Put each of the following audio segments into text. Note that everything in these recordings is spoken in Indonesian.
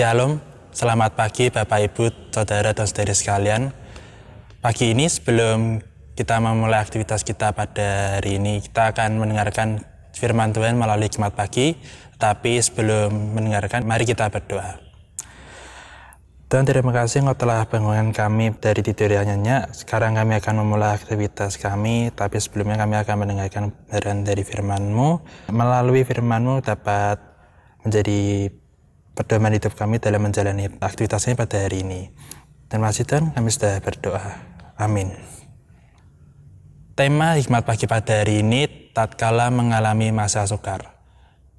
Shalom, selamat pagi Bapak Ibu, Saudara dan Saudari sekalian. Pagi ini sebelum kita memulai aktivitas kita pada hari ini, kita akan mendengarkan firman Tuhan melalui Jumat pagi. Tapi sebelum mendengarkan, mari kita berdoa. Tuhan terima kasih Engkau telah bangunkan kami dari tidur yang nyenyak. Sekarang kami akan memulai aktivitas kami, tapi sebelumnya kami akan mendengarkan kebenaran dari firman-Mu. Melalui firman-Mu dapat menjadi pedoman hidup kami dalam menjalani aktivitasnya pada hari ini. Terima kasih Tuhan, kami sudah berdoa. Amin. Tema hikmat pagi pada hari ini, tatkala mengalami masa sukar.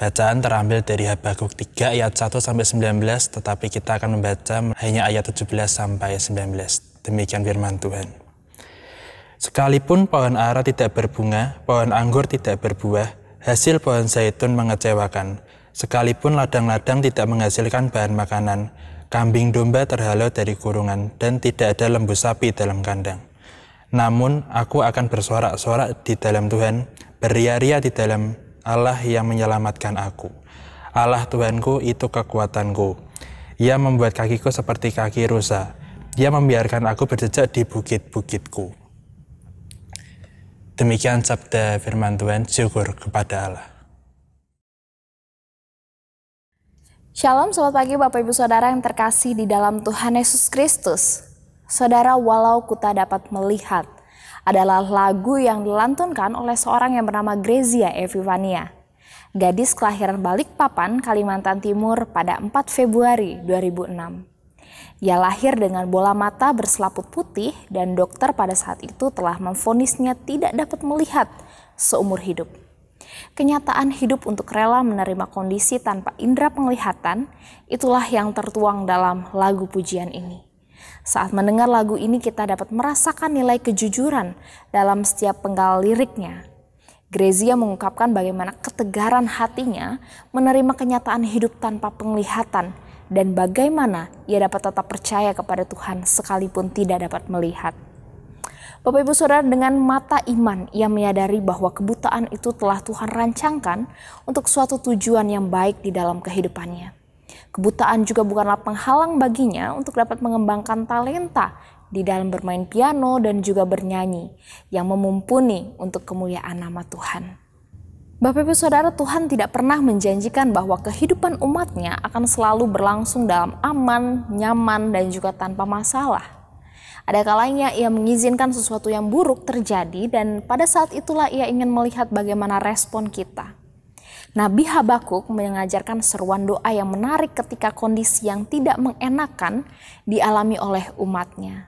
Bacaan terambil dari Habakuk 3 ayat 1 sampai 19, tetapi kita akan membaca hanya ayat 17 sampai 19. Demikian firman Tuhan. Sekalipun pohon ara tidak berbunga, pohon anggur tidak berbuah, hasil pohon zaitun mengecewakan, Sekalipun ladang-ladang tidak menghasilkan bahan makanan, kambing domba terhalau dari kurungan, dan tidak ada lembu sapi dalam kandang. Namun, aku akan bersorak-sorak di dalam Tuhan, beria-ria di dalam Allah yang menyelamatkan aku. Allah Tuhanku itu kekuatanku. Ia membuat kakiku seperti kaki rusa. Ia membiarkan aku berjejak di bukit-bukitku. Demikian sabda firman Tuhan, syukur kepada Allah. Shalom, selamat pagi Bapak Ibu Saudara yang terkasih di dalam Tuhan Yesus Kristus. Saudara, walau kita dapat melihat adalah lagu yang dilantunkan oleh seorang yang bernama Grezia Evivania. Gadis kelahiran Balikpapan, Kalimantan Timur pada 4 Februari 2006. Ia lahir dengan bola mata berselaput putih dan dokter pada saat itu telah memfonisnya tidak dapat melihat seumur hidup. Kenyataan hidup untuk rela menerima kondisi tanpa indera penglihatan, itulah yang tertuang dalam lagu pujian ini. Saat mendengar lagu ini kita dapat merasakan nilai kejujuran dalam setiap penggal liriknya. Grezia mengungkapkan bagaimana ketegaran hatinya menerima kenyataan hidup tanpa penglihatan dan bagaimana ia dapat tetap percaya kepada Tuhan sekalipun tidak dapat melihat. Bapak Ibu Saudara dengan mata iman ia menyadari bahwa kebutaan itu telah Tuhan rancangkan untuk suatu tujuan yang baik di dalam kehidupannya. Kebutaan juga bukanlah penghalang baginya untuk dapat mengembangkan talenta di dalam bermain piano dan juga bernyanyi yang memumpuni untuk kemuliaan nama Tuhan. Bapak Ibu Saudara, Tuhan tidak pernah menjanjikan bahwa kehidupan umatnya akan selalu berlangsung dalam aman, nyaman, dan juga tanpa masalah. Ada kalanya ia mengizinkan sesuatu yang buruk terjadi dan pada saat itulah ia ingin melihat bagaimana respon kita. Nabi Habakuk mengajarkan seruan doa yang menarik ketika kondisi yang tidak mengenakan dialami oleh umatnya.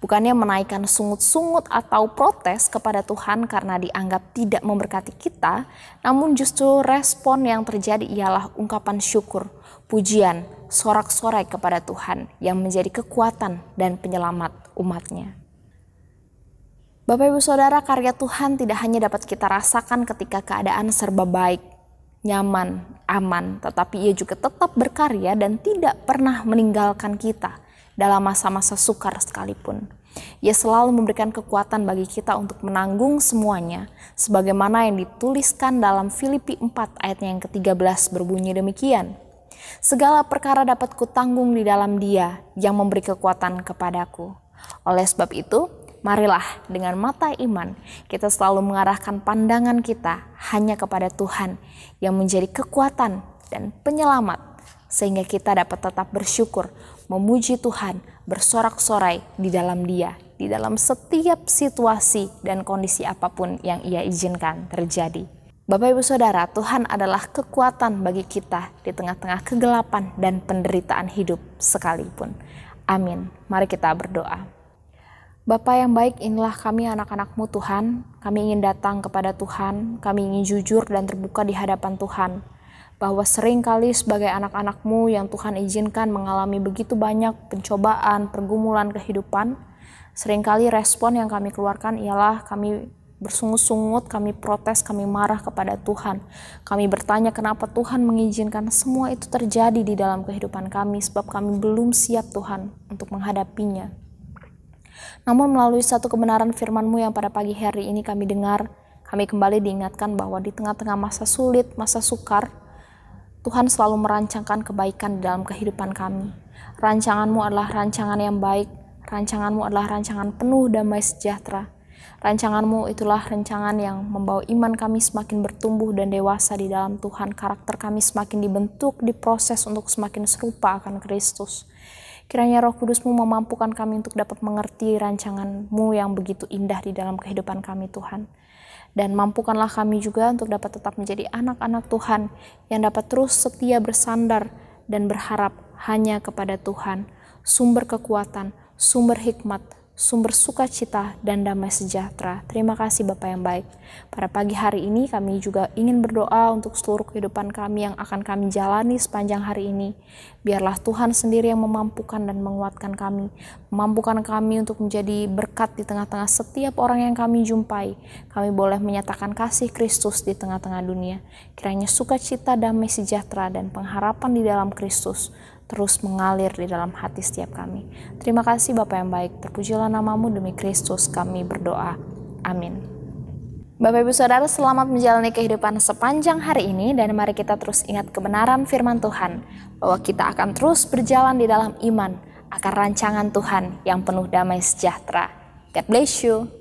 Bukannya menaikkan sungut-sungut atau protes kepada Tuhan karena dianggap tidak memberkati kita, namun justru respon yang terjadi ialah ungkapan syukur, pujian, sorak-sorai kepada Tuhan yang menjadi kekuatan dan penyelamat umatnya. Bapak Ibu Saudara, karya Tuhan tidak hanya dapat kita rasakan ketika keadaan serba baik, nyaman, aman, tetapi ia juga tetap berkarya dan tidak pernah meninggalkan kita dalam masa-masa sukar sekalipun. Ia selalu memberikan kekuatan bagi kita untuk menanggung semuanya, sebagaimana yang dituliskan dalam Filipi 4 ayatnya yang ke-13 berbunyi demikian. Segala perkara dapat kutanggung di dalam dia yang memberi kekuatan kepadaku. Oleh sebab itu, marilah dengan mata iman kita selalu mengarahkan pandangan kita hanya kepada Tuhan yang menjadi kekuatan dan penyelamat sehingga kita dapat tetap bersyukur, memuji Tuhan, bersorak-sorai di dalam Dia, di dalam setiap situasi dan kondisi apa pun yang Ia izinkan terjadi. Bapak Ibu Saudara, Tuhan adalah kekuatan bagi kita di tengah-tengah kegelapan dan penderitaan hidup sekalipun. Amin. Mari kita berdoa. Bapak yang baik, inilah kami anak-anakmu Tuhan. Kami ingin datang kepada Tuhan, kami ingin jujur dan terbuka di hadapan Tuhan bahwa sering kali sebagai anak-anakmu yang Tuhan izinkan mengalami begitu banyak pencobaan, pergumulan kehidupan, sering kali respon yang kami keluarkan ialah kami bersungut-sungut, kami protes, kami marah kepada Tuhan. Kami bertanya kenapa Tuhan mengizinkan semua itu terjadi di dalam kehidupan kami sebab kami belum siap Tuhan untuk menghadapinya. Namun melalui satu kebenaran firman-Mu yang pada pagi hari ini kami dengar, kami kembali diingatkan bahwa di tengah-tengah masa sulit, masa sukar, Tuhan selalu merancangkan kebaikan di dalam kehidupan kami. Rancanganmu adalah rancangan yang baik, rancanganmu adalah rancangan penuh damai sejahtera. Rancanganmu itulah rancangan yang membawa iman kami semakin bertumbuh dan dewasa di dalam Tuhan. Karakter kami semakin dibentuk, diproses untuk semakin serupa akan Kristus. Kiranya roh kudusmu memampukan kami untuk dapat mengerti rancanganmu yang begitu indah di dalam kehidupan kami Tuhan. Dan mampukanlah kami juga untuk dapat tetap menjadi anak-anak Tuhan yang dapat terus setia bersandar dan berharap hanya kepada Tuhan, sumber kekuatan, sumber hikmat, sumber sukacita dan damai sejahtera. Terima kasih Bapak yang baik. Pada pagi hari ini kami juga ingin berdoa untuk seluruh kehidupan kami yang akan kami jalani sepanjang hari ini. Biarlah Tuhan sendiri yang memampukan dan menguatkan kami, memampukan kami untuk menjadi berkat di tengah-tengah setiap orang yang kami jumpai. Kami boleh menyatakan kasih Kristus di tengah-tengah dunia. Kiranya sukacita, damai sejahtera dan pengharapan di dalam Kristus terus mengalir di dalam hati setiap kami. Terima kasih Bapak yang baik, terpujilah namamu demi Kristus kami berdoa. Amin. Bapak Ibu Saudara selamat menjalani kehidupan sepanjang hari ini dan mari kita terus ingat kebenaran firman Tuhan bahwa kita akan terus berjalan di dalam iman akan rancangan Tuhan yang penuh damai sejahtera. God bless you.